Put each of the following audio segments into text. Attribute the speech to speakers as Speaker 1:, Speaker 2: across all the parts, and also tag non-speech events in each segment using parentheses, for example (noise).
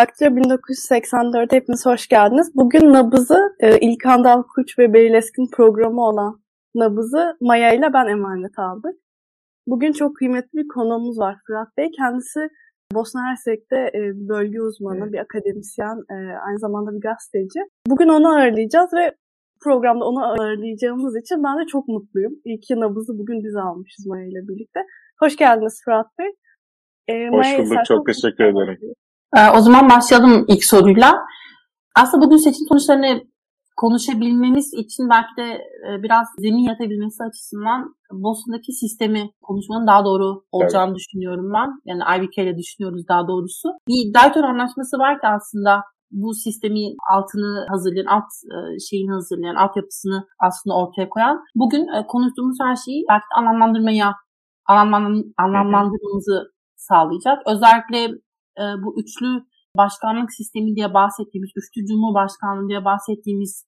Speaker 1: Daktilo 1984 hepiniz hoş geldiniz. Bugün Nabız'ı e, İlkan Dalkuç ve Beril Eskin programı olan Nabız'ı Maya ile ben emanet aldık. Bugün çok kıymetli bir konuğumuz var Fırat Bey. Kendisi Bosna Hersek'te e, bölge uzmanı, bir akademisyen, e, aynı zamanda bir gazeteci. Bugün onu ağırlayacağız ve programda onu ağırlayacağımız için ben de çok mutluyum. İyi ki Nabız'ı bugün biz almışız Maya ile birlikte. Hoş geldiniz Fırat Bey.
Speaker 2: E, Hoş Maya bulduk, çok teşekkür ederim.
Speaker 3: Ee, o zaman başlayalım ilk soruyla. Aslında bugün seçim sonuçlarını konuşabilmemiz için belki de e, biraz zemin yatabilmesi açısından Boston'daki sistemi konuşmanın daha doğru olacağını evet. düşünüyorum ben. Yani IBK ile düşünüyoruz daha doğrusu. Bir Dayton Anlaşması var ki aslında bu sistemi altını hazırlayan, alt e, şeyin hazırlayan, altyapısını aslında ortaya koyan. Bugün e, konuştuğumuz her şeyi belki de anlamlandırmaya, anlamlandırmamızı sağlayacak. Özellikle bu üçlü başkanlık sistemi diye bahsettiğimiz, üçlü cumhurbaşkanlığı diye bahsettiğimiz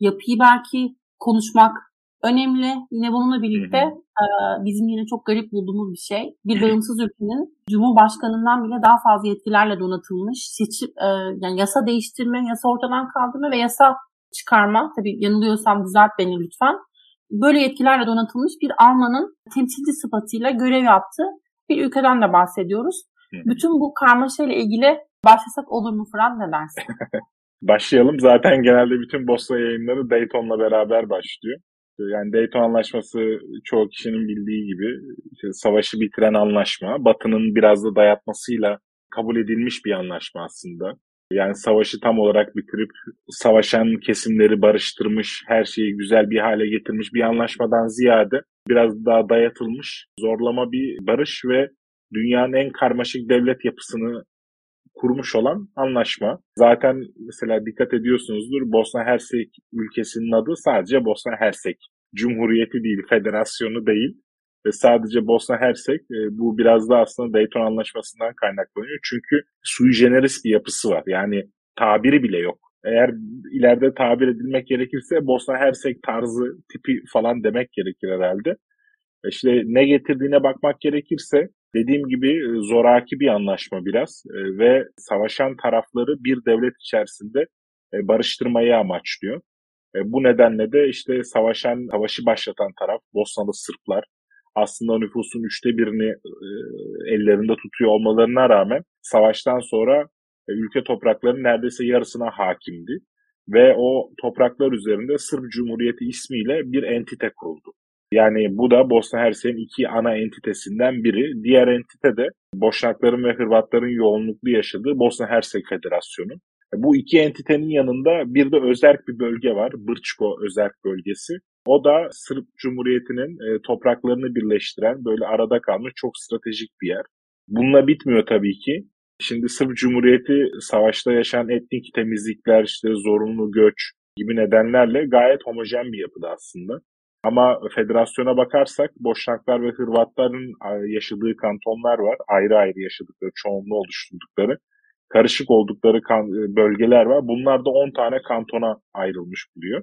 Speaker 3: yapıyı belki konuşmak önemli. Yine bununla birlikte e, bizim yine çok garip bulduğumuz bir şey. Bir bağımsız ülkenin Cumhurbaşkanından bile daha fazla yetkilerle donatılmış seçim, e, yani yasa değiştirme, yasa ortadan kaldırma ve yasa çıkarma. Tabii yanılıyorsam düzelt beni lütfen. Böyle yetkilerle donatılmış bir Alman'ın temsilci sıfatıyla görev yaptığı bir ülkeden de bahsediyoruz. Bütün bu karmaşayla ilgili başlasak olur mu Fırat ne dersin? (laughs)
Speaker 2: Başlayalım. Zaten genelde bütün Bosna yayınları Dayton'la beraber başlıyor. Yani Dayton Anlaşması çoğu kişinin bildiği gibi işte savaşı bitiren anlaşma. Batı'nın biraz da dayatmasıyla kabul edilmiş bir anlaşma aslında. Yani savaşı tam olarak bitirip savaşan kesimleri barıştırmış, her şeyi güzel bir hale getirmiş bir anlaşmadan ziyade biraz daha dayatılmış, zorlama bir barış ve dünyanın en karmaşık devlet yapısını kurmuş olan anlaşma. Zaten mesela dikkat ediyorsunuzdur Bosna Hersek ülkesinin adı sadece Bosna Hersek. Cumhuriyeti değil, federasyonu değil. Ve sadece Bosna Hersek e, bu biraz da aslında Dayton Anlaşması'ndan kaynaklanıyor. Çünkü sui generis bir yapısı var. Yani tabiri bile yok. Eğer ileride tabir edilmek gerekirse Bosna Hersek tarzı tipi falan demek gerekir herhalde. İşte ne getirdiğine bakmak gerekirse Dediğim gibi e, zoraki bir anlaşma biraz e, ve savaşan tarafları bir devlet içerisinde e, barıştırmayı amaçlıyor. Bu nedenle de işte savaşan, savaşı başlatan taraf Bosnalı Sırplar aslında nüfusun üçte birini ellerinde tutuyor olmalarına rağmen savaştan sonra ülke topraklarının neredeyse yarısına hakimdi. Ve o topraklar üzerinde Sırp Cumhuriyeti ismiyle bir entite kuruldu. Yani bu da Bosna Hersek'in iki ana entitesinden biri. Diğer entite de Boşnakların ve Hırvatların yoğunluklu yaşadığı Bosna Hersek Federasyonu. Bu iki entitenin yanında bir de özerk bir bölge var. Brçko özerk bölgesi. O da Sırp Cumhuriyeti'nin e, topraklarını birleştiren böyle arada kalmış çok stratejik bir yer. Bununla bitmiyor tabii ki. Şimdi Sırp Cumhuriyeti savaşta yaşayan etnik temizlikler, işte zorunlu göç gibi nedenlerle gayet homojen bir yapıda aslında. Ama federasyona bakarsak Boşnaklar ve Hırvatların yaşadığı kantonlar var. Ayrı ayrı yaşadıkları, çoğunluğu oluşturdukları. Karışık oldukları kan, e, bölgeler var. Bunlar da 10 tane kantona ayrılmış buluyor,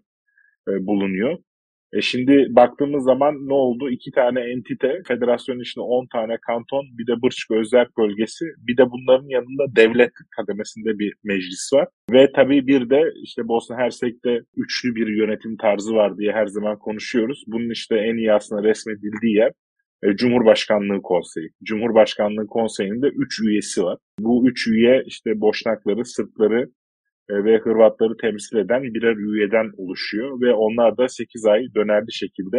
Speaker 2: e, bulunuyor. E şimdi baktığımız zaman ne oldu? İki tane entite, federasyonun içinde 10 tane kanton, bir de Bırçık Özel Bölgesi, bir de bunların yanında devlet kademesinde bir meclis var. Ve tabii bir de işte Bosna Hersek'te üçlü bir yönetim tarzı var diye her zaman konuşuyoruz. Bunun işte en iyi aslında resmedildiği yer e, Cumhurbaşkanlığı Konseyi. Cumhurbaşkanlığı Konseyi'nde üç üyesi var. Bu üç üye işte Boşnakları, Sırpları ve Hırvatları temsil eden birer üyeden oluşuyor ve onlar da 8 ay dönerli şekilde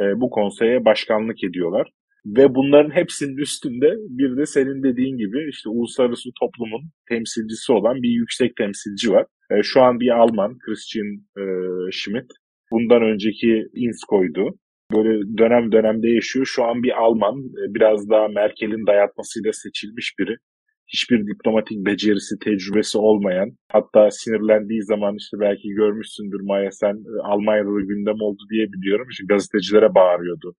Speaker 2: e, bu konseye başkanlık ediyorlar. Ve bunların hepsinin üstünde bir de senin dediğin gibi işte uluslararası toplumun temsilcisi olan bir yüksek temsilci var. E, şu an bir Alman, Christian Schmidt. Bundan önceki Insko'ydu. Böyle dönem dönem değişiyor. Şu an bir Alman, biraz daha Merkel'in dayatmasıyla seçilmiş biri hiçbir diplomatik becerisi, tecrübesi olmayan, hatta sinirlendiği zaman işte belki görmüşsündür Maya sen e, Almanya'da da gündem oldu diye biliyorum. İşte gazetecilere bağırıyordu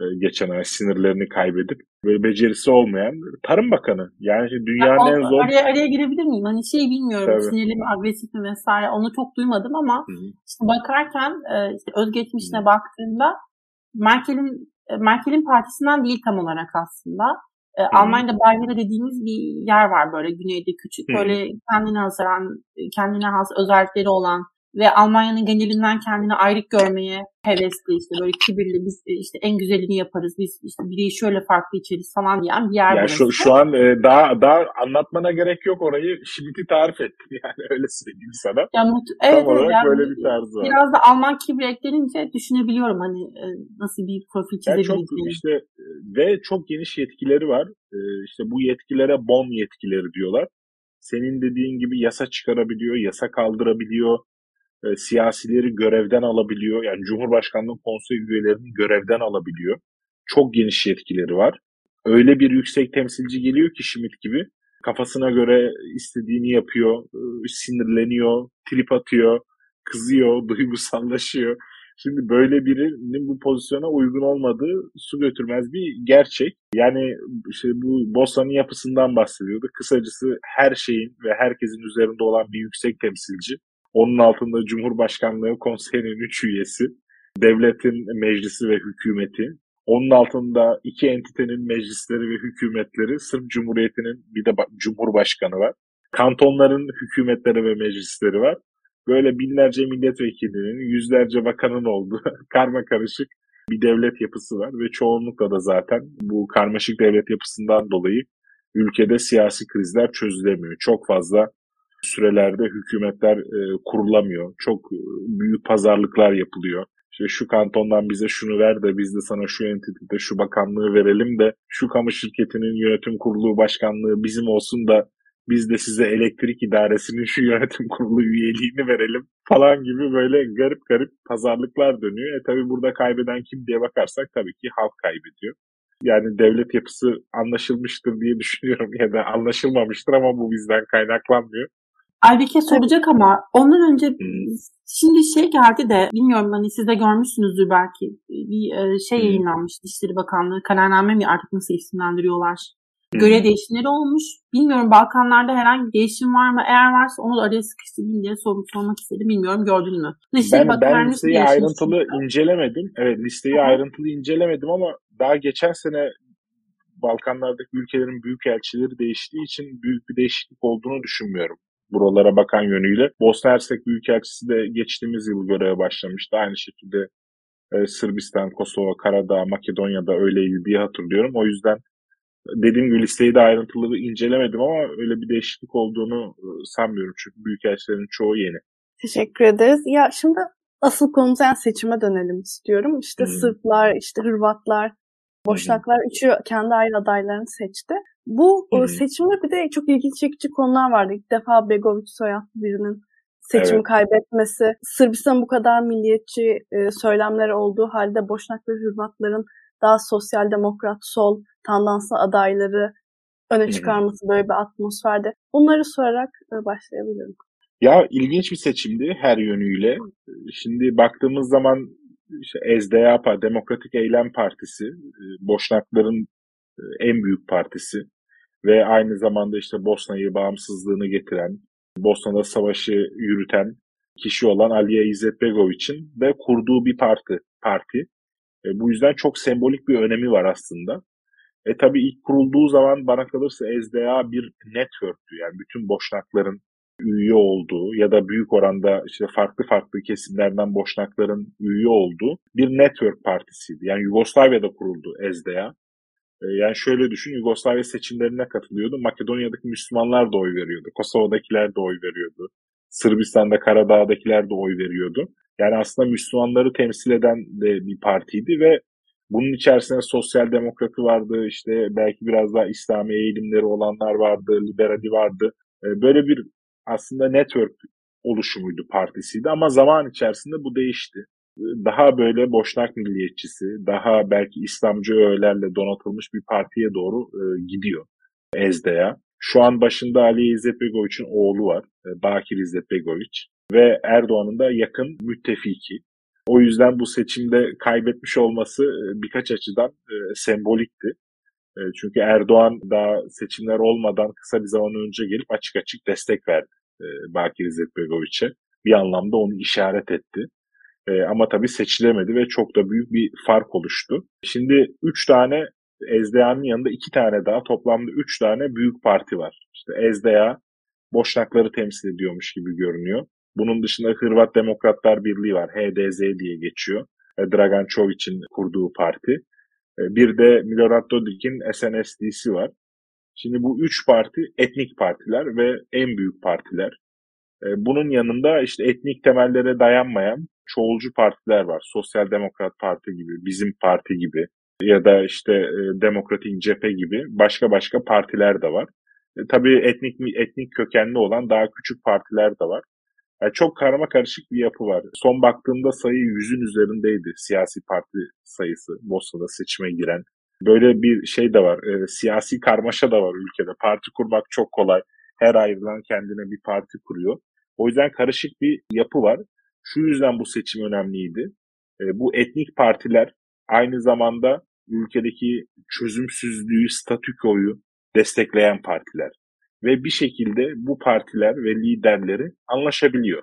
Speaker 2: e, geçen ay sinirlerini kaybedip böyle becerisi olmayan Tarım Bakanı. Yani dünyanın ya, en zor...
Speaker 3: Araya, araya girebilir miyim? Hani şey bilmiyorum Tabii. sinirli mi, agresif mi vesaire onu çok duymadım ama Hı-hı. işte bakarken e, işte özgeçmişine Hı-hı. baktığında Merkel'in Merkel'in partisinden değil tam olarak aslında E, Almanya'da Bavyera dediğimiz bir yer var böyle güneyde küçük böyle kendine hasaran, kendine has özellikleri olan ve Almanya'nın genelinden kendini ayrık görmeye hevesli işte böyle kibirli biz işte en güzelini yaparız biz işte bireyi şöyle farklı içeriz falan diyen bir yer
Speaker 2: yani şu, şu an e, daha daha anlatmana gerek yok orayı Schmidt'i tarif ettin (laughs) yani öyle söyleyeyim sana.
Speaker 3: Ya, mut- evet,
Speaker 2: Tam olarak
Speaker 3: yani,
Speaker 2: böyle bir tarzı var.
Speaker 3: Biraz da Alman kibir eklenince düşünebiliyorum hani e, nasıl bir profil
Speaker 2: Yani
Speaker 3: çizebileceğini.
Speaker 2: işte e, ve çok geniş yetkileri var. E, işte bu yetkilere bon yetkileri diyorlar. Senin dediğin gibi yasa çıkarabiliyor, yasa kaldırabiliyor, e, siyasileri görevden alabiliyor. Yani Cumhurbaşkanlığı konsey üyelerini görevden alabiliyor. Çok geniş yetkileri var. Öyle bir yüksek temsilci geliyor ki Schmidt gibi kafasına göre istediğini yapıyor, e, sinirleniyor, trip atıyor, kızıyor, (laughs) duygusallaşıyor. Şimdi böyle birinin bu pozisyona uygun olmadığı su götürmez bir gerçek. Yani işte bu Bosna'nın yapısından bahsediyordu. Kısacası her şeyin ve herkesin üzerinde olan bir yüksek temsilci. Onun altında Cumhurbaşkanlığı konseyinin üç üyesi, devletin meclisi ve hükümeti. Onun altında iki entitenin meclisleri ve hükümetleri, Sırp Cumhuriyeti'nin bir de Cumhurbaşkanı var. Kantonların hükümetleri ve meclisleri var. Böyle binlerce milletvekilinin, yüzlerce bakanın olduğu (laughs) karma karışık bir devlet yapısı var ve çoğunlukla da zaten bu karmaşık devlet yapısından dolayı ülkede siyasi krizler çözülemiyor. Çok fazla sürelerde hükümetler e, kurulamıyor. Çok e, büyük pazarlıklar yapılıyor. İşte şu kantondan bize şunu ver de biz de sana şu entitede şu bakanlığı verelim de şu kamu şirketinin yönetim kurulu başkanlığı bizim olsun da biz de size elektrik idaresinin şu yönetim kurulu üyeliğini verelim falan gibi böyle garip garip pazarlıklar dönüyor. E tabi burada kaybeden kim diye bakarsak tabii ki halk kaybediyor. Yani devlet yapısı anlaşılmıştır diye (laughs) düşünüyorum ya da anlaşılmamıştır ama bu bizden kaynaklanmıyor.
Speaker 3: Aybike soracak ama ondan önce şimdi şey geldi de bilmiyorum hani siz de görmüşsünüzdür belki bir e, şey yayınlanmış Dışişleri Bakanlığı kararname mi artık nasıl isimlendiriyorlar. Görev değişimleri olmuş. Bilmiyorum Balkanlarda herhangi bir değişim var mı? Eğer varsa onu da araya sıkıştırayım diye sor, sormak istedim. Bilmiyorum gördün mü?
Speaker 2: Dışişleri ben, ben listeyi ayrıntılı çünkü. incelemedim. Evet listeyi Hı-hı. ayrıntılı incelemedim ama daha geçen sene Balkanlardaki ülkelerin büyük elçileri değiştiği için büyük bir değişiklik olduğunu düşünmüyorum buralara bakan yönüyle. Bosna Hersek Büyükelçisi de geçtiğimiz yıl göreve başlamıştı. Aynı şekilde e, Sırbistan, Kosova, Karadağ, Makedonya'da öyleydi diye hatırlıyorum. O yüzden dediğim gibi listeyi de ayrıntılı incelemedim ama öyle bir değişiklik olduğunu e, sanmıyorum. Çünkü büyükelçilerin çoğu yeni.
Speaker 1: Teşekkür ederiz. Ya şimdi asıl konumuza yani seçime dönelim istiyorum. İşte hmm. Sırplar, işte Hırvatlar, Boşnaklar üçü kendi ayrı adaylarını seçti. Bu Hı-hı. seçimde bir de çok ilginç çekici konular vardı. İlk defa Begovic soyadlı birinin seçimi evet. kaybetmesi, Sırbistan bu kadar milliyetçi e, söylemleri olduğu halde Boşnak ve Hırvatların daha sosyal demokrat, sol, tandanslı adayları öne çıkarması Hı-hı. böyle bir atmosferde. Bunları sorarak e, başlayabilirim.
Speaker 2: Ya ilginç bir seçimdi her yönüyle. Şimdi baktığımız zaman işte SDAPA, Demokratik Eylem Partisi, e, Boşnakların e, en büyük partisi ve aynı zamanda işte Bosna'yı bağımsızlığını getiren, Bosna'da savaşı yürüten kişi olan Alija Izetbegoviç'in de kurduğu bir parti. parti. E, bu yüzden çok sembolik bir önemi var aslında. E tabii ilk kurulduğu zaman bana kalırsa SDA bir network'tü. Yani bütün Boşnakların üye olduğu ya da büyük oranda işte farklı farklı kesimlerden Boşnakların üye olduğu bir network partisiydi. Yani Yugoslavya'da kuruldu SDA. E, yani şöyle düşün, Yugoslavya seçimlerine katılıyordu. Makedonya'daki Müslümanlar da oy veriyordu. Kosova'dakiler de oy veriyordu. Sırbistan'da, Karadağ'dakiler de oy veriyordu. Yani aslında Müslümanları temsil eden de bir partiydi ve bunun içerisinde sosyal demokratı vardı, işte belki biraz daha İslami eğilimleri olanlar vardı, liberali vardı. E, böyle bir aslında network oluşumuydu partisiydi ama zaman içerisinde bu değişti. Daha böyle boşnak milliyetçisi, daha belki İslamcı öğelerle donatılmış bir partiye doğru e, gidiyor Ezde'ya. Şu an başında Ali İzzet oğlu var, e, Bakir İzzet ve Erdoğan'ın da yakın müttefiki. O yüzden bu seçimde kaybetmiş olması e, birkaç açıdan e, sembolikti. E, çünkü Erdoğan daha seçimler olmadan kısa bir zaman önce gelip açık açık destek verdi e, Bakir İzzetbegoviç'e. Bir anlamda onu işaret etti. E, ama tabii seçilemedi ve çok da büyük bir fark oluştu. Şimdi üç tane SDA'nın yanında iki tane daha toplamda üç tane büyük parti var. İşte SDA Boşnakları temsil ediyormuş gibi görünüyor. Bunun dışında Hırvat Demokratlar Birliği var. HDZ diye geçiyor. E, Dragan Čović'in kurduğu parti. E, bir de Milorad Dodik'in SNSD var. Şimdi bu üç parti etnik partiler ve en büyük partiler. E, bunun yanında işte etnik temellere dayanmayan çoğulcu partiler var. Sosyal Demokrat Parti gibi, Bizim Parti gibi ya da işte Demokratik Cephe gibi başka başka partiler de var. Tabii etnik etnik kökenli olan daha küçük partiler de var. Yani çok karma karışık bir yapı var. Son baktığımda sayı yüzün üzerindeydi siyasi parti sayısı Bosna'da seçime giren. Böyle bir şey de var. E, siyasi karmaşa da var ülkede. Parti kurmak çok kolay. Her ayrılan kendine bir parti kuruyor. O yüzden karışık bir yapı var. Şu yüzden bu seçim önemliydi. E, bu etnik partiler aynı zamanda ülkedeki çözümsüzlüğü, statükoyu destekleyen partiler ve bir şekilde bu partiler ve liderleri anlaşabiliyor.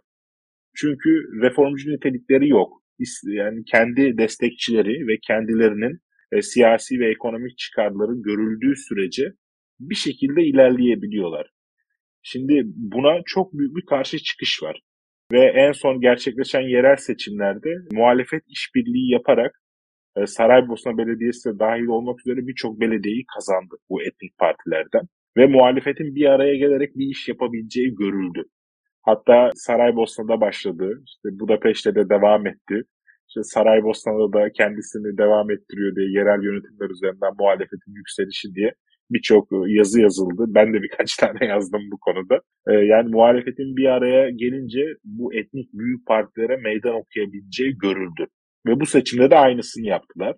Speaker 2: Çünkü reformcu nitelikleri yok. Yani kendi destekçileri ve kendilerinin e, siyasi ve ekonomik çıkarları görüldüğü sürece bir şekilde ilerleyebiliyorlar. Şimdi buna çok büyük bir karşı çıkış var. Ve en son gerçekleşen yerel seçimlerde muhalefet işbirliği yaparak e, Saraybosna Belediyesi de dahil olmak üzere birçok belediyeyi kazandı bu etnik partilerden ve muhalefetin bir araya gelerek bir iş yapabileceği görüldü. Hatta Saraybosna'da başladı, işte Budapeşte de devam etti. İşte Saraybosna'da da kendisini devam ettiriyor diye yerel yönetimler üzerinden muhalefetin yükselişi diye birçok yazı yazıldı. Ben de birkaç (laughs) tane yazdım bu konuda. Ee, yani muhalefetin bir araya gelince bu etnik büyük partilere meydan okuyabileceği görüldü. Ve bu seçimde de aynısını yaptılar.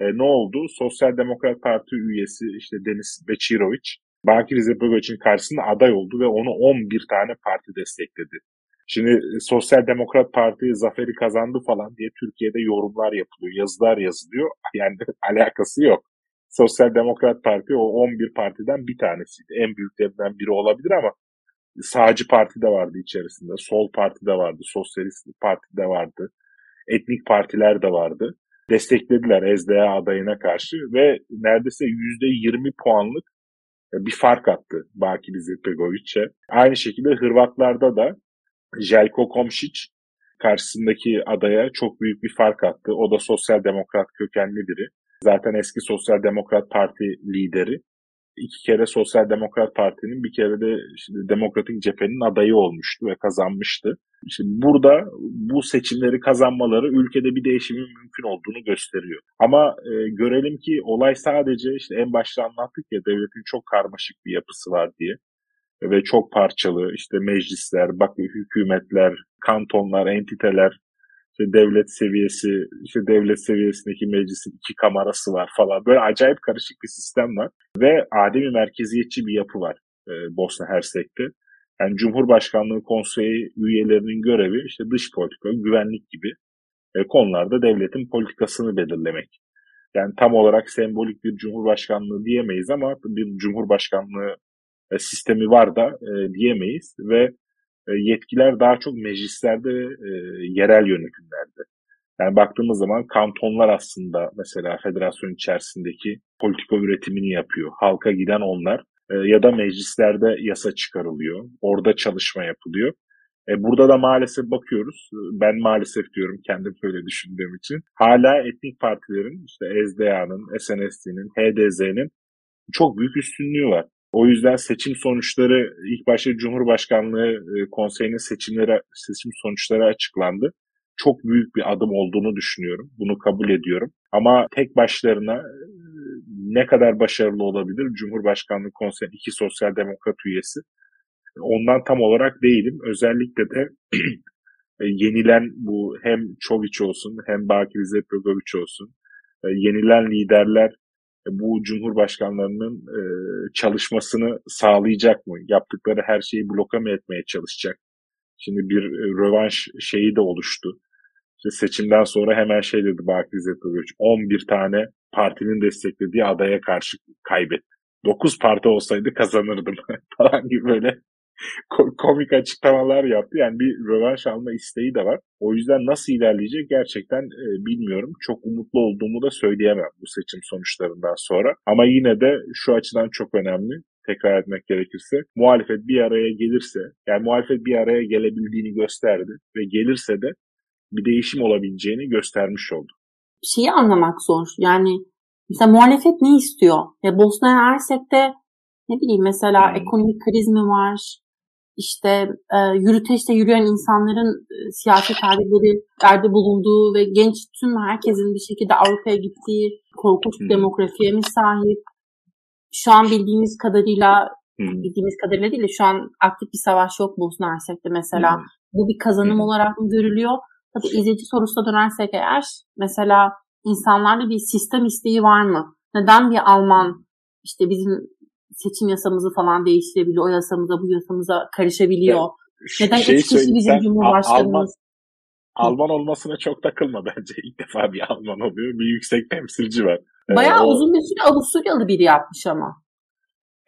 Speaker 2: E, ne oldu? Sosyal Demokrat Parti üyesi işte Denis Beçiroviç Bakir Izetbegoviç'in karşısında aday oldu ve onu 11 tane parti destekledi. Şimdi e, Sosyal Demokrat Parti zaferi kazandı falan diye Türkiye'de yorumlar yapılıyor, yazılar yazılıyor. (laughs) Yani alakası yok. Sosyal Demokrat Parti o 11 partiden bir tanesiydi. En büyüklerinden biri olabilir ama sağcı parti de vardı içerisinde, sol parti de vardı, sosyalist parti de vardı, etnik partiler de vardı. Desteklediler SDA adayına karşı ve neredeyse %20 puanlık bir fark attı Bakir Izetbegoviç'e. Aynı şekilde Hırvatlarda da Jelko Komšić karşısındaki adaya çok büyük bir fark attı. O da sosyal demokrat kökenli biri. Zaten eski Sosyal Demokrat Parti lideri. İki kere Sosyal Demokrat Parti'nin bir kere de şimdi Demokratik Cephe'nin adayı olmuştu ve kazanmıştı. Şimdi burada bu seçimleri kazanmaları ülkede bir değişimin mümkün olduğunu gösteriyor. Ama e, görelim ki olay sadece işte en başta anlattık ya devletin çok karmaşık bir yapısı var diye ve çok parçalı işte meclisler, bak hükümetler, kantonlar, entiteler, işte devlet seviyesi, işte devlet seviyesindeki meclisin iki kamerası var falan. Böyle acayip karışık bir sistem var ve ademi merkeziyetçi bir yapı var e, Bosna Hersek'te. Yani Cumhurbaşkanlığı konseyi üyelerinin görevi işte dış politika, güvenlik gibi e, konularda devletin politikasını belirlemek. Yani tam olarak sembolik bir cumhurbaşkanlığı diyemeyiz ama bir cumhurbaşkanlığı e, sistemi var da e, diyemeyiz ve e, yetkiler daha çok meclislerde e, yerel yönetimlerde. Yani baktığımız zaman kantonlar aslında mesela federasyon içerisindeki politika üretimini yapıyor. Halka giden onlar. E, ya da meclislerde yasa çıkarılıyor. Orada çalışma yapılıyor. E, burada da maalesef bakıyoruz. Ben maalesef diyorum kendim böyle düşündüğüm için. Hala etnik partilerin işte SDA'nın, SNSD'nin, HDZ'nin çok büyük üstünlüğü var. O yüzden seçim sonuçları ilk başta Cumhurbaşkanlığı e, Konseyi'nin seçimleri seçim sonuçları açıklandı. Çok büyük bir adım olduğunu düşünüyorum. Bunu kabul ediyorum. Ama tek başlarına ne kadar başarılı olabilir Cumhurbaşkanlığı Konseyi iki sosyal demokrat üyesi. Ondan tam olarak değilim. Özellikle de (clears throat) e, yenilen bu hem Çoviç olsun hem Bakir Zepegoviç olsun e, yenilen liderler e, bu cumhurbaşkanlarının çalışmasını sağlayacak mı? Yaptıkları her şeyi bloka mı etmeye çalışacak? Şimdi bir rövanş şeyi de oluştu. İşte seçimden sonra hemen şey dedi Bakir Zepegoviç 11 tane partinin desteklediği adaya karşı kaybetti. 9 parti olsaydı kazanırdım (laughs) falan gibi böyle komik açıklamalar yaptı. Yani bir rövanş alma isteği de var. O yüzden nasıl ilerleyecek gerçekten e, bilmiyorum. Çok umutlu olduğumu da söyleyemem bu seçim sonuçlarından sonra. Ama yine de şu açıdan çok önemli tekrar etmek gerekirse muhalefet bir araya gelirse yani muhalefet bir araya gelebildiğini gösterdi ve gelirse de bir değişim olabileceğini göstermiş oldu.
Speaker 3: Şeyi anlamak zor. Yani mesela muhalefet ne istiyor? Ya Bosna Hersek'te ne bileyim mesela hmm. ekonomik kriz mi var? İşte e, yürüteçte yürüyen insanların e, siyasi tercihlerde bulunduğu ve genç tüm herkesin bir şekilde Avrupa'ya gittiği korkunç bir demografiye mi sahip? Şu an bildiğimiz kadarıyla hmm. bildiğimiz kadarıyla değil de şu an aktif bir savaş yok Bosna Hersek'te mesela. Hmm. Bu bir kazanım hmm. olarak mı görülüyor? Tabii izleyici sorusuna dönersek eğer mesela insanlarda bir sistem isteği var mı? Neden bir Alman işte bizim seçim yasamızı falan değiştirebiliyor, o yasamıza bu yasamıza karışabiliyor? Ya, Neden şey üç kişi bizim Cumhurbaşkanımız?
Speaker 2: Alman, Alman olmasına çok takılma bence. (laughs) İlk defa bir Alman oluyor. Bir yüksek temsilci var.
Speaker 3: Bayağı ee, uzun bir süre Avusturyalı biri yapmış ama.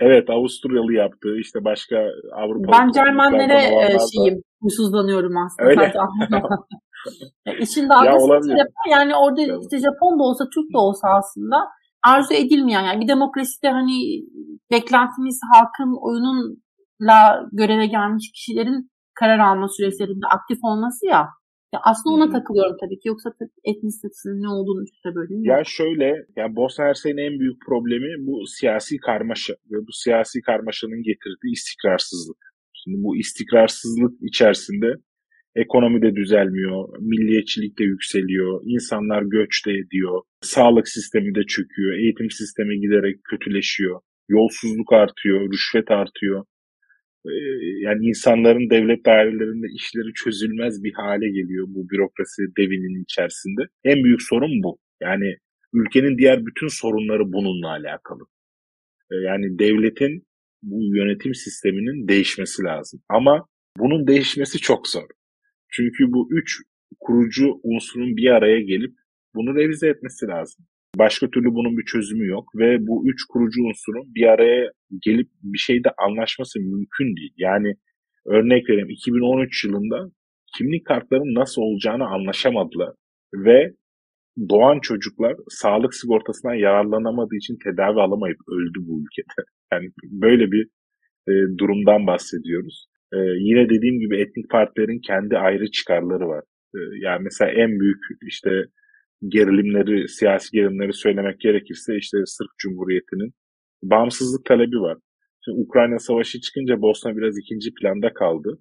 Speaker 2: Evet Avusturyalı yaptı. İşte başka Avrupa.
Speaker 3: Ben Cermenlere e, şeyim, huysuzlanıyorum aslında. Öyle. (laughs) İçinde agresif yani orada işte Japon da olsa Türk de olsa aslında arzu edilmeyen yani bir demokraside hani beklentimiz halkın oyununla göreve gelmiş kişilerin karar alma süreçlerinde aktif olması ya. Ya aslında ona takılıyorum tabii ki. Yoksa etnisitesinin ne olduğunu üstte böyle
Speaker 2: Ya şöyle, yani Bosna Hersek'in en büyük problemi bu siyasi karmaşa ve bu siyasi karmaşanın getirdiği istikrarsızlık. Şimdi bu istikrarsızlık içerisinde Ekonomi de düzelmiyor, milliyetçilik de yükseliyor, insanlar göç de ediyor, sağlık sistemi de çöküyor, eğitim sistemi giderek kötüleşiyor, yolsuzluk artıyor, rüşvet artıyor. Ee, yani insanların devlet dairelerinde işleri çözülmez bir hale geliyor bu bürokrasi devinin içerisinde. En büyük sorun bu. Yani ülkenin diğer bütün sorunları bununla alakalı. Ee, yani devletin bu yönetim sisteminin değişmesi lazım. Ama bunun değişmesi çok zor. Çünkü bu üç kurucu unsurun bir araya gelip bunu revize etmesi lazım. Başka türlü bunun bir çözümü yok ve bu üç kurucu unsurun bir araya gelip bir şeyde anlaşması mümkün değil. Yani örnek vereyim 2013 yılında kimlik kartlarının nasıl olacağını anlaşamadılar ve doğan çocuklar sağlık sigortasından yararlanamadığı için tedavi alamayıp öldü bu ülkede. (laughs) Yani böyle bir e, durumdan bahsediyoruz. Ee, yine dediğim gibi etnik partilerin kendi ayrı çıkarları var. Ee, yani mesela en büyük işte gerilimleri, siyasi gerilimleri söylemek gerekirse işte Sırp Cumhuriyeti'nin bağımsızlık talebi var. Şimdi Ukrayna Savaşı çıkınca Bosna biraz ikinci planda kaldı.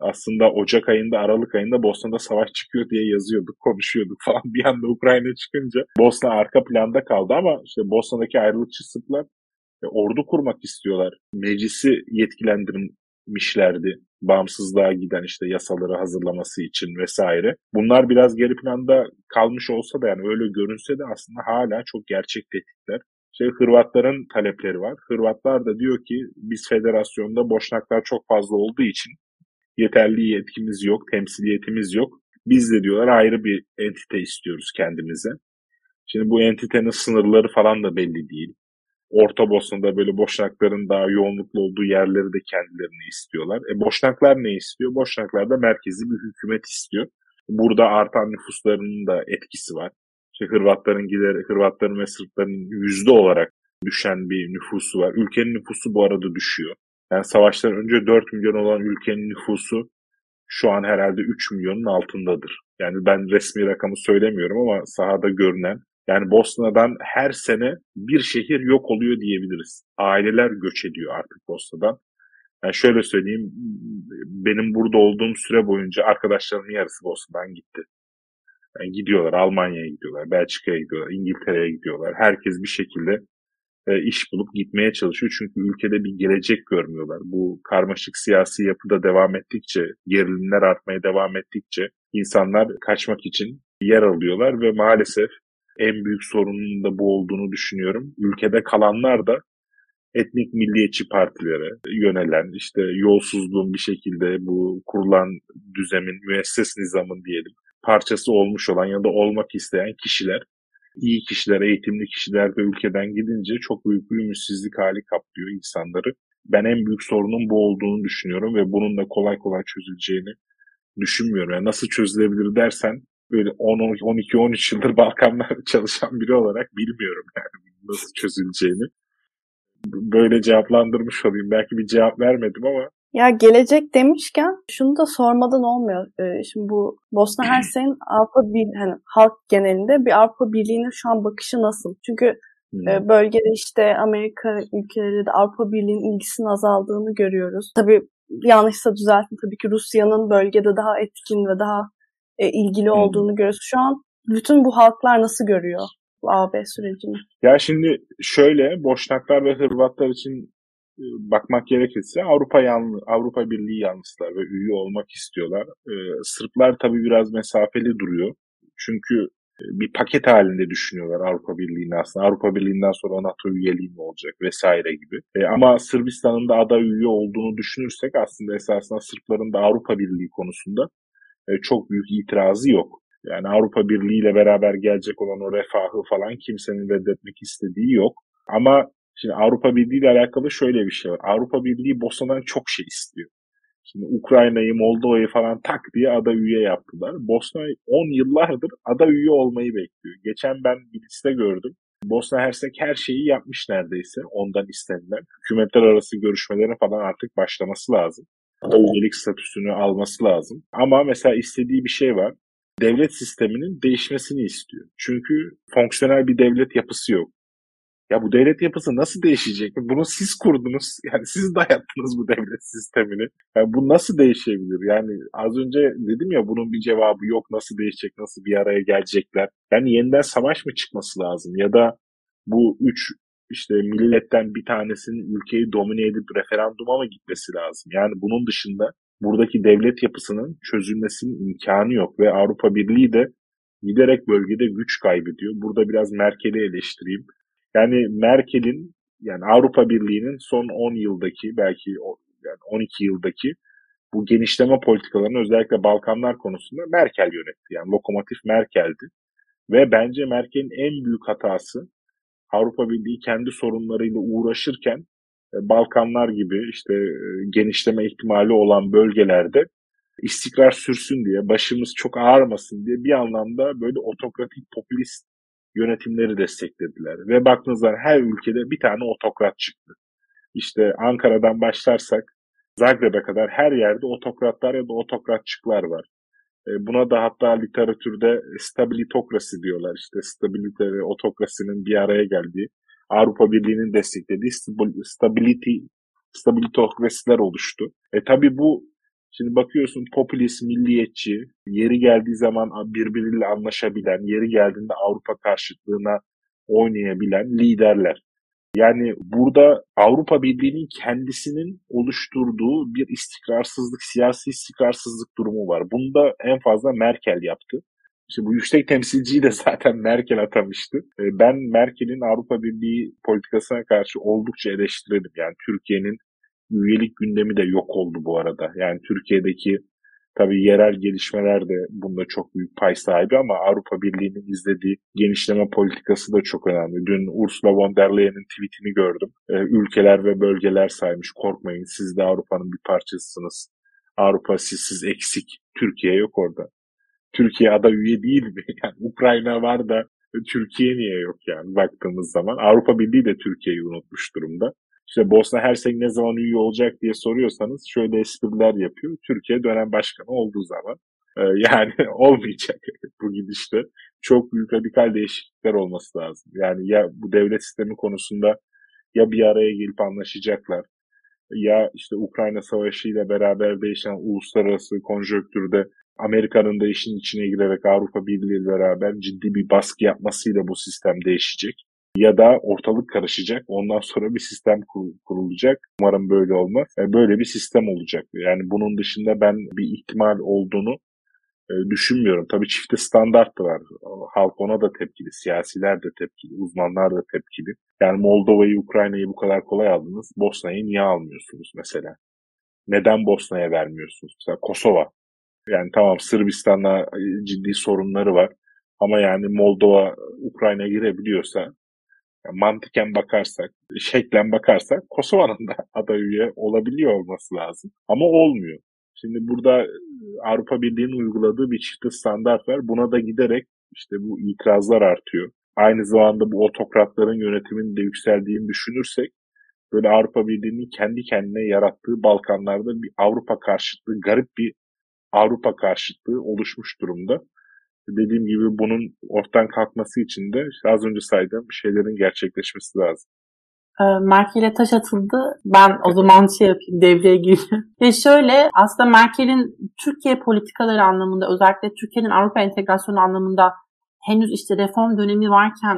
Speaker 2: Aslında Ocak ayında, Aralık ayında Bosna'da savaş çıkıyor diye yazıyorduk, konuşuyorduk (laughs) falan. Bir anda Ukrayna çıkınca Bosna arka planda kaldı ama işte Bosna'daki ayrılıkçı Sırplar e, ordu kurmak istiyorlar. Meclisi yetkilendirin mişlerdi. Bağımsızlığa giden işte yasaları hazırlaması için vesaire. Bunlar biraz geri planda kalmış olsa da yani öyle görünse de aslında hala çok gerçek tehditler. Şey Hırvatların talepleri var. Hırvatlar da diyor ki biz federasyonda boşnaklar çok fazla olduğu için yeterli yetkimiz yok, temsiliyetimiz yok. Biz de diyorlar ayrı bir entite istiyoruz kendimize. Şimdi bu entitenin sınırları falan da belli değil. Orta Bosna'da böyle boşnakların daha yoğunluklu olduğu yerleri de kendilerini istiyorlar. E boşnaklar ne istiyor? Boşnaklar da merkezi bir hükümet istiyor. Burada artan nüfuslarının da etkisi var. İşte Hırvatların gider, Hırvatların ve Sırpların yüzde olarak düşen bir nüfusu var. Ülkenin nüfusu bu arada düşüyor. Yani savaştan önce 4 milyon olan ülkenin nüfusu şu an herhalde 3 milyonun altındadır. Yani ben resmi rakamı söylemiyorum ama sahada görünen yani Bosna'dan her sene bir şehir yok oluyor diyebiliriz. Aileler göç ediyor artık Bosna'dan. Yani şöyle söyleyeyim, benim burada olduğum süre boyunca arkadaşlarımın yarısı Bosna'dan gitti. Yani gidiyorlar, Almanya'ya gidiyorlar, Belçika'ya gidiyorlar, İngiltere'ye gidiyorlar. Herkes bir şekilde e, iş bulup gitmeye çalışıyor. Çünkü ülkede bir gelecek görmüyorlar. Bu karmaşık siyasi yapıda devam ettikçe, gerilimler artmaya devam ettikçe insanlar kaçmak için yer alıyorlar ve maalesef en büyük sorunun da bu olduğunu düşünüyorum. Ülkede kalanlar da etnik milliyetçi partilere yönelen, işte yolsuzluğun bir şekilde bu kurulan düzemin, müesses nizamın diyelim parçası olmuş olan ya da olmak isteyen kişiler, iyi kişiler, eğitimli kişiler de ülkeden gidince çok büyük bir ümitsizlik hali kaplıyor insanları. Ben en büyük sorunun bu olduğunu düşünüyorum ve bunun da kolay kolay çözüleceğini düşünmüyorum. Yani nasıl çözülebilir dersen böyle 12-13 yıldır Balkanlar (laughs) çalışan biri olarak bilmiyorum yani nasıl çözüleceğini. Böyle cevaplandırmış olayım. Belki bir cevap vermedim ama
Speaker 1: ya gelecek demişken şunu da sormadan olmuyor. Ee, şimdi bu Bosna (clears throat) Hersek'in Avrupa bir hani halk genelinde bir Avrupa Birliği'ne şu an bakışı nasıl? Çünkü hmm. e, bölgede işte Amerika ülkeleri de Avrupa Birliği'nin ilgisinin azaldığını görüyoruz. Tabii yanlışsa düzeltin tabii ki Rusya'nın bölgede daha etkin ve daha e, ilgili hmm. olduğunu görüyoruz. Şu an bütün bu halklar nasıl görüyor bu AB sürecini?
Speaker 2: Ya şimdi şöyle Boşnaklar ve Hırvatlar için e, bakmak gerekirse Avrupa yanlı, Avrupa Birliği yanlısılar ve üye olmak istiyorlar. Ee, Sırplar tabii biraz mesafeli duruyor. Çünkü e, bir paket halinde düşünüyorlar Avrupa Birliği'ni aslında. Avrupa Birliği'nden sonra NATO üyeliği mi olacak vesaire gibi. E, ama Sırbistan'ın da aday üye olduğunu düşünürsek aslında esasında Sırpların da Avrupa Birliği konusunda çok büyük itirazı yok. Yani Avrupa Birliği ile beraber gelecek olan o refahı falan kimsenin reddetmek istediği yok. Ama Şimdi Avrupa Birliği ile alakalı şöyle bir şey var. Avrupa Birliği Bosna'dan çok şey istiyor. Şimdi Ukrayna'yı, Moldova'yı falan tak diye ada üye yaptılar. Bosna 10 yıllardır ada üye olmayı bekliyor. Geçen ben bir liste gördüm. Bosna Hersek her şeyi yapmış neredeyse ondan istenilen. Hükümetler arası görüşmelerin falan artık başlaması lazım. Üyelik statüsünü alması lazım. Ama mesela istediği bir şey var. Devlet sisteminin değişmesini istiyor. Çünkü fonksiyonel bir devlet yapısı yok. Ya bu devlet yapısı nasıl değişecek? Bunu siz kurdunuz. (laughs) Yani siz dayattınız bu devlet sistemini. Yani bu nasıl değişebilir? Yani az önce dedim ya bunun bir cevabı yok. Nasıl değişecek? Nasıl bir araya gelecekler? Yani yeniden savaş mı çıkması lazım? Ya da bu üç işte milletten bir tanesinin ülkeyi domine edip referanduma mı gitmesi lazım? Yani bunun dışında buradaki devlet yapısının çözülmesinin imkanı yok ve Avrupa Birliği de giderek bölgede güç kaybediyor. Burada biraz Merkel'i eleştireyim. Yani Merkel'in yani Avrupa Birliği'nin son 10 yıldaki belki yani 12 yıldaki bu genişleme politikalarını özellikle Balkanlar konusunda Merkel yönetti. Yani lokomotif Merkel'di. Ve bence Merkel'in en büyük hatası Avrupa Birliği kendi sorunlarıyla uğraşırken e, Balkanlar gibi işte e, genişleme ihtimali olan bölgelerde istikrar sürsün diye, başımız çok ağrımasın diye bir anlamda böyle otokratik popülist yönetimleri desteklediler. Ve baktığınızda her ülkede bir tane otokrat çıktı. İşte Ankara'dan başlarsak Zagreb'e kadar her yerde otokratlar ya da otokratçıklar var. E, buna da hatta literatürde stabilitokrasi diyorlar. İşte stabilite ve otokrasinin bir araya geldiği, Avrupa Birliği'nin desteklediği stability, stabilitokrasiler oluştu. E tabi bu Şimdi bakıyorsun popülist, milliyetçi, yeri geldiği zaman birbiriyle anlaşabilen, yeri geldiğinde Avrupa karşıtlığına oynayabilen liderler. Yani burada Avrupa Birliği'nin kendisinin oluşturduğu bir istikrarsızlık, siyasi istikrarsızlık durumu var. Bunu da en fazla Merkel yaptı. İşte bu yüksek temsilciyi de (laughs) zaten Merkel atamıştı. E, ben Merkel'in Avrupa Birliği politikasına karşı oldukça eleştirelim. Yani Türkiye'nin üyelik gündemi de yok oldu bu arada. Yani Türkiye'deki tabii yerel gelişmeler de bunda çok büyük pay sahibi ama Avrupa Birliği'nin izlediği genişleme politikası da çok önemli. Dün Ursula von der Leyen'in tweetini gördüm. Ee, ülkeler ve bölgeler saymış. Korkmayın siz de Avrupa'nın bir parçasısınız. Avrupa sizsiz eksik. Türkiye yok orada. Türkiye ada üye değil mi? (laughs) Yani Ukrayna var da Türkiye niye yok yani baktığımız zaman. Avrupa Birliği de Türkiye'yi unutmuş durumda işte Bosna Hersek ne zaman üye olacak diye soruyorsanız şöyle espriler yapıyor. Türkiye dönem başkanı olduğu zaman e, yani (laughs) olmayacak bu gidişte. Çok büyük radikal değişiklikler olması lazım. Yani ya bu devlet sistemi konusunda ya bir araya gelip anlaşacaklar ya işte Ukrayna Savaşı ile beraber değişen uluslararası konjonktürde Amerika'nın da işin içine girerek Avrupa Birliği ile beraber ciddi bir baskı yapmasıyla bu sistem değişecek ya da ortalık karışacak. Ondan sonra bir sistem kurulacak. Umarım böyle olmaz. E, böyle bir sistem olacak. Yani bunun dışında ben bir ihtimal olduğunu e, düşünmüyorum. Tabii çifte standart da var. Halk ona da tepkili, siyasiler de tepkili, uzmanlar da tepkili. Yani Moldova'yı, Ukrayna'yı bu kadar kolay aldınız. Bosna'yı niye almıyorsunuz mesela? Neden Bosna'ya vermiyorsunuz? Mesela Kosova. Yani tamam Sırbistan'la e, ciddi sorunları var. Ama yani Moldova Ukrayna girebiliyorsa Yani mantıken bakarsak, şeklen bakarsak Kosova'nın da (laughs) aday üye olabiliyor olması lazım. Ama olmuyor. Şimdi burada e, Avrupa Birliği'nin uyguladığı bir çift standart var. Buna da giderek işte bu itirazlar artıyor. Aynı zamanda bu otokratların yönetiminin de yükseldiğini düşünürsek böyle Avrupa Birliği'nin kendi kendine yarattığı Balkanlarda bir Avrupa karşıtlığı, garip bir Avrupa karşıtlığı oluşmuş durumda. Dediğim gibi bunun ortadan kalkması için de işte az önce saydığım şeylerin gerçekleşmesi lazım.
Speaker 3: Ee, Merkel'e taş atıldı. Ben o zaman şey yapayım, devreye gireyim. (laughs) Ve şöyle aslında Merkel'in Türkiye politikaları anlamında özellikle Türkiye'nin Avrupa entegrasyonu anlamında henüz işte reform dönemi varken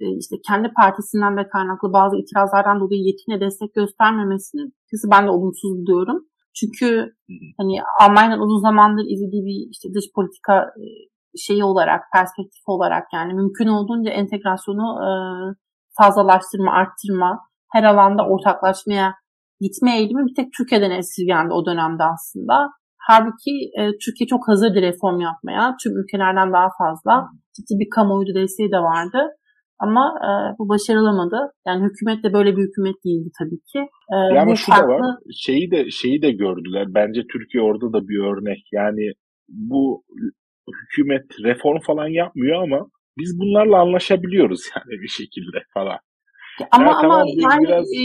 Speaker 3: e, işte kendi partisinden de kaynaklı bazı itirazlardan dolayı yetine destek göstermemesini kesin ben de olumsuz buluyorum. Çünkü hani Almanya'nın uzun zamandır izlediği bir işte dış politika e, şeyi olarak, perspektif olarak yani mümkün olduğunca entegrasyonu e, fazlalaştırma, arttırma, her alanda ortaklaşmaya gitme eğilimi bir tek Türkiye'den esirgendi o dönemde aslında. Halbuki e, Türkiye çok hazırdı reform yapmaya. Tüm ülkelerden daha fazla. Ciddi bir kamuoyu desteği de vardı. Ama e, bu başarılamadı. Yani hükümet de böyle bir hükümet değildi tabii ki.
Speaker 2: E, yani şu farklı... da var. Şeyi de şeyi de gördüler. Bence Türkiye orada da bir örnek. Yani bu hükümet reform falan yapmıyor ama biz bunlarla anlaşabiliyoruz (laughs) yani bir şekilde falan.
Speaker 3: Ama ya, ama tamam, yani biraz e,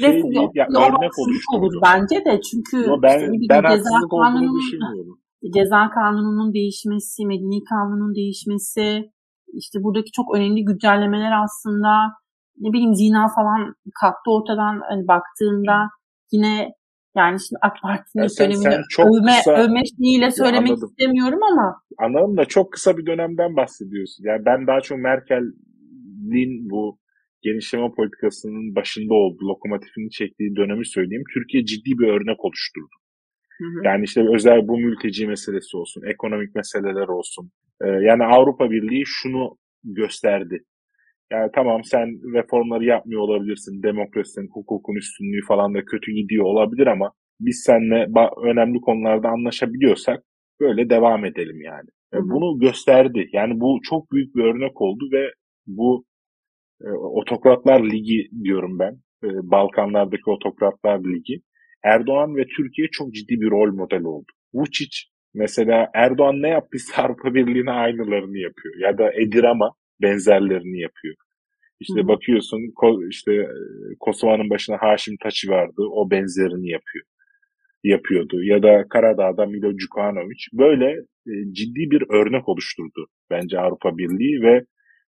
Speaker 3: şey değil, ya, örnek olur bence de çünkü
Speaker 2: ama ben, işte, ben ceza kanununun düşünmüyorum.
Speaker 3: Ceza kanununun değişmesi, medeni kanunun değişmesi, işte buradaki çok önemli güncellemeler aslında ne bileyim zina falan kalktı ortadan hani baktığımda yine yani şimdi AK Parti'nin
Speaker 2: sen,
Speaker 3: dönemini
Speaker 2: sen
Speaker 3: övme,
Speaker 2: kısa,
Speaker 3: övme şeyiyle söylemek anladım. istemiyorum ama.
Speaker 2: Anladım da çok kısa bir dönemden bahsediyorsun. Yani ben daha çok Merkel'in bu genişleme politikasının başında oldu, lokomotifini çektiği dönemi söyleyeyim. Türkiye ciddi bir örnek oluşturdu. Hı hı. Yani işte özel bu mülteci meselesi olsun, ekonomik meseleler olsun. Ee, yani Avrupa Birliği şunu gösterdi. Yani tamam sen reformları yapmıyor olabilirsin. Demokrasinin, hukukun üstünlüğü falan da kötü gidiyor olabilir ama biz seninle önemli konularda anlaşabiliyorsak böyle devam edelim yani. Hı hı. Bunu gösterdi. Yani bu çok büyük bir örnek oldu ve bu e, Otokratlar Ligi diyorum ben. E, Balkanlardaki Otokratlar Ligi. Erdoğan ve Türkiye çok ciddi bir rol model oldu. Vučić mesela Erdoğan ne yaptıysa (laughs) Avrupa Birliği'ne aynılarını yapıyor. Ya da Edirama benzerlerini yapıyor. İşte Hı. bakıyorsun işte e, Kosova'nın başına Haşim Taçı vardı. O benzerini yapıyor. Yapıyordu. Ya da Karadağ'da Milo Djukanovic. Böyle e, ciddi bir örnek oluşturdu bence Avrupa Birliği ve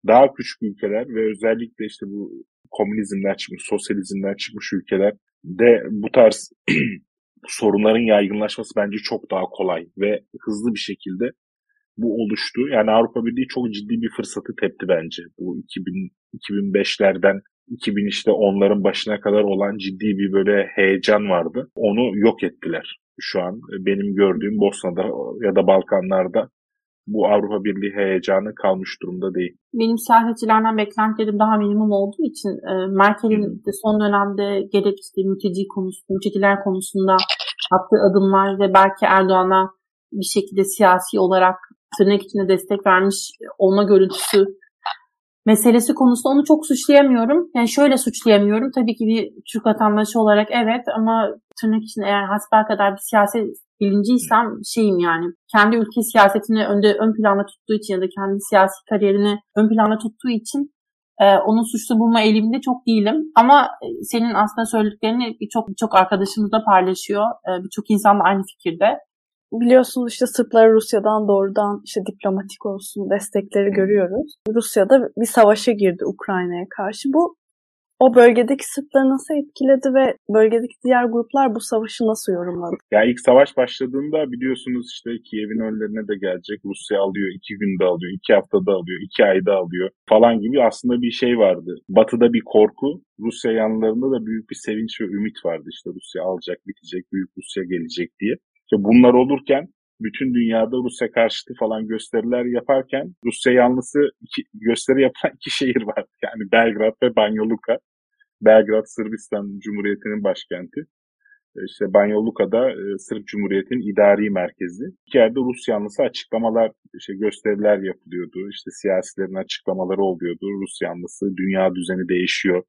Speaker 2: daha küçük ülkeler ve özellikle işte bu komünizmden çıkmış, sosyalizmden çıkmış ülkeler de bu tarz (clears throat) sorunların yaygınlaşması bence çok daha kolay ve hızlı bir şekilde bu oluştu. Yani Avrupa Birliği çok ciddi bir fırsatı tepti bence. Bu 2000 2005'lerden 2000 işte onların başına kadar olan ciddi bir böyle heyecan vardı. Onu yok ettiler. Şu an benim gördüğüm Bosna'da ya da Balkanlarda bu Avrupa Birliği heyecanı kalmış durumda değil.
Speaker 3: Benim siyasetçilerden beklentilerim daha minimum olduğu için e, Merkel'in de son dönemde gerek işte mülteci konusu, mülteciler konusunda attığı adımlar ve belki Erdoğan'a bir şekilde siyasi olarak tırnak içinde destek vermiş olma görüntüsü meselesi konusunda onu çok suçlayamıyorum. Yani şöyle suçlayamıyorum. Tabii ki bir Türk vatandaşı olarak evet ama tırnak içinde eğer hasbel kadar bir siyaset bilinciysem şeyim yani kendi ülke siyasetini önde ön planda tuttuğu için ya da kendi siyasi kariyerini ön planda tuttuğu için e, onun suçlu bulma eğiliminde çok değilim. Ama e, senin aslında söylediklerini birçok birçok arkadaşımız da paylaşıyor. E, birçok insan da aynı fikirde
Speaker 1: biliyorsunuz işte Sırplar Rusya'dan doğrudan işte diplomatik olsun destekleri görüyoruz. Rusya'da bir savaşa girdi Ukrayna'ya karşı. Bu o bölgedeki Sırpları nasıl etkiledi ve bölgedeki diğer gruplar bu savaşı nasıl yorumladı?
Speaker 2: Ya ilk savaş başladığında biliyorsunuz işte Kiev'in önlerine de gelecek. Rusya alıyor, iki günde alıyor, iki haftada alıyor, iki ayda alıyor falan gibi aslında bir şey vardı. Batı'da bir korku, Rusya yanlarında da büyük bir sevinç ve ümit vardı. İşte Rusya alacak, bitecek, büyük Rusya gelecek diye. İşte bunlar olurken bütün dünyada Rusya karşıtı falan gösteriler yaparken Rusya yanlısı iki, gösteri yapan (laughs) iki şehir var. Yani Belgrad ve Banja. Belgrad Sırbistan Cumhuriyeti'nin başkenti. işte Banyoluka'da e, Sırp Cumhuriyeti'nin idari merkezi. İki yerde Rus yanlısı açıklamalar, işte gösteriler yapılıyordu. İşte siyasilerin açıklamaları oluyordu. Rus yanlısı dünya düzeni değişiyor.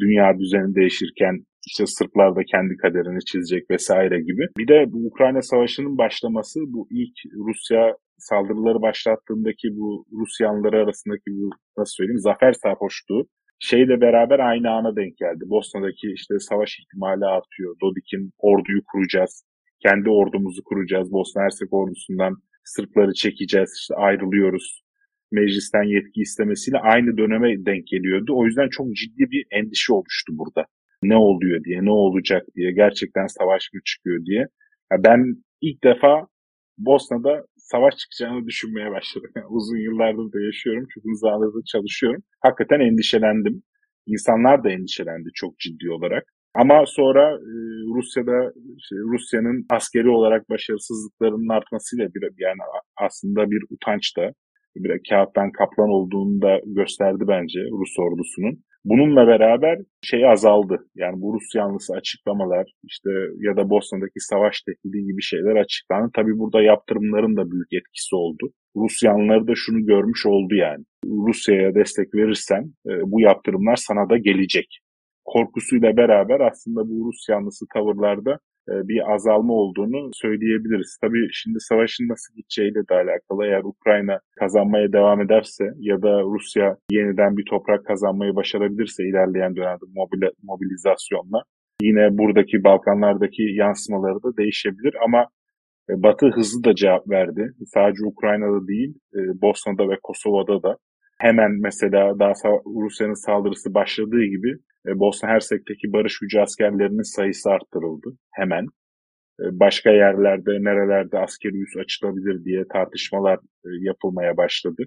Speaker 2: Dünya düzeni değişirken işte Sırplar da kendi kaderini çizecek vesaire gibi. Bir de bu Ukrayna Savaşı'nın başlaması bu ilk Rusya saldırıları başlattığındaki bu Rus yanlıları arasındaki bu nasıl söyleyeyim zafer sarhoşluğu şeyle beraber aynı ana denk geldi. Bosna'daki işte savaş ihtimali artıyor. Dodik'in orduyu kuracağız. Kendi ordumuzu kuracağız. Bosna Hersek ordusundan Sırpları çekeceğiz. İşte ayrılıyoruz. Meclisten yetki istemesiyle aynı döneme denk geliyordu. O yüzden çok ciddi bir endişe oluştu burada. Ne oluyor diye, ne olacak diye, gerçekten savaş mı çıkıyor diye. Ya ben ilk defa Bosna'da savaş çıkacağını düşünmeye başladım. (laughs) Yani uzun yıllardır da yaşıyorum. Çok uzun zamandır çalışıyorum. Hakikaten endişelendim. İnsanlar da endişelendi çok ciddi olarak. Ama sonra e, Rusya'da işte Rusya'nın askeri olarak başarısızlıklarının artmasıyla bir yani aslında bir utanç da bir kağıttan kaplan olduğunu da gösterdi bence Rus ordusunun. Bununla beraber şey azaldı. Yani bu Rus yanlısı açıklamalar işte ya da Bosna'daki savaş tehdidi gibi şeyler açıklandı. Tabii burada yaptırımların da büyük etkisi oldu. Rus yanlıları da şunu görmüş oldu yani. Rusya'ya destek verirsen e, bu yaptırımlar sana da gelecek. Korkusuyla beraber aslında bu Rus yanlısı tavırlarda bir azalma olduğunu söyleyebiliriz. Tabii şimdi savaşın nasıl gideceğiyle de alakalı. Eğer Ukrayna kazanmaya devam ederse ya da Rusya yeniden bir toprak kazanmayı başarabilirse ilerleyen dönemde mobilizasyonla yine buradaki Balkanlardaki yansımaları da değişebilir ama e, Batı hızlı da cevap verdi. Sadece Ukrayna'da değil, e, Bosna'da ve Kosova'da da hemen mesela daha Rusya'nın saldırısı başladığı gibi e, Bosna Hersek'teki barış gücü askerlerinin sayısı arttırıldı hemen. E, başka yerlerde, nerelerde askeri üs açılabilir diye tartışmalar e, yapılmaya başladı.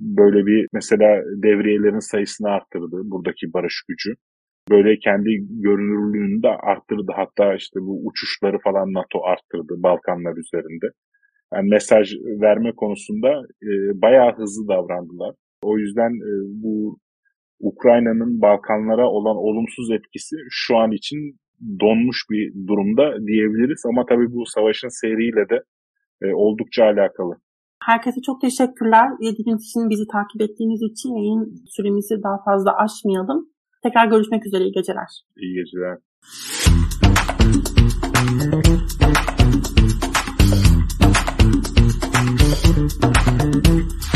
Speaker 2: Böyle bir mesela devriyelerin sayısını arttırdı buradaki barış gücü. Böyle kendi görünürlüğünü de arttırdı. Hatta işte bu uçuşları falan NATO arttırdı Balkanlar üzerinde. Yani mesaj verme konusunda e, bayağı hızlı davrandılar. O yüzden e, bu Ukrayna'nın Balkanlara olan olumsuz etkisi şu an için donmuş bir durumda diyebiliriz. Ama tabii bu savaşın seyriyle de e, oldukça alakalı.
Speaker 3: Herkese çok teşekkürler. 7 gün için bizi takip ettiğiniz için yayın süremizi daha fazla aşmayalım. Tekrar görüşmek üzere. İyi geceler.
Speaker 2: İyi geceler. Thank you.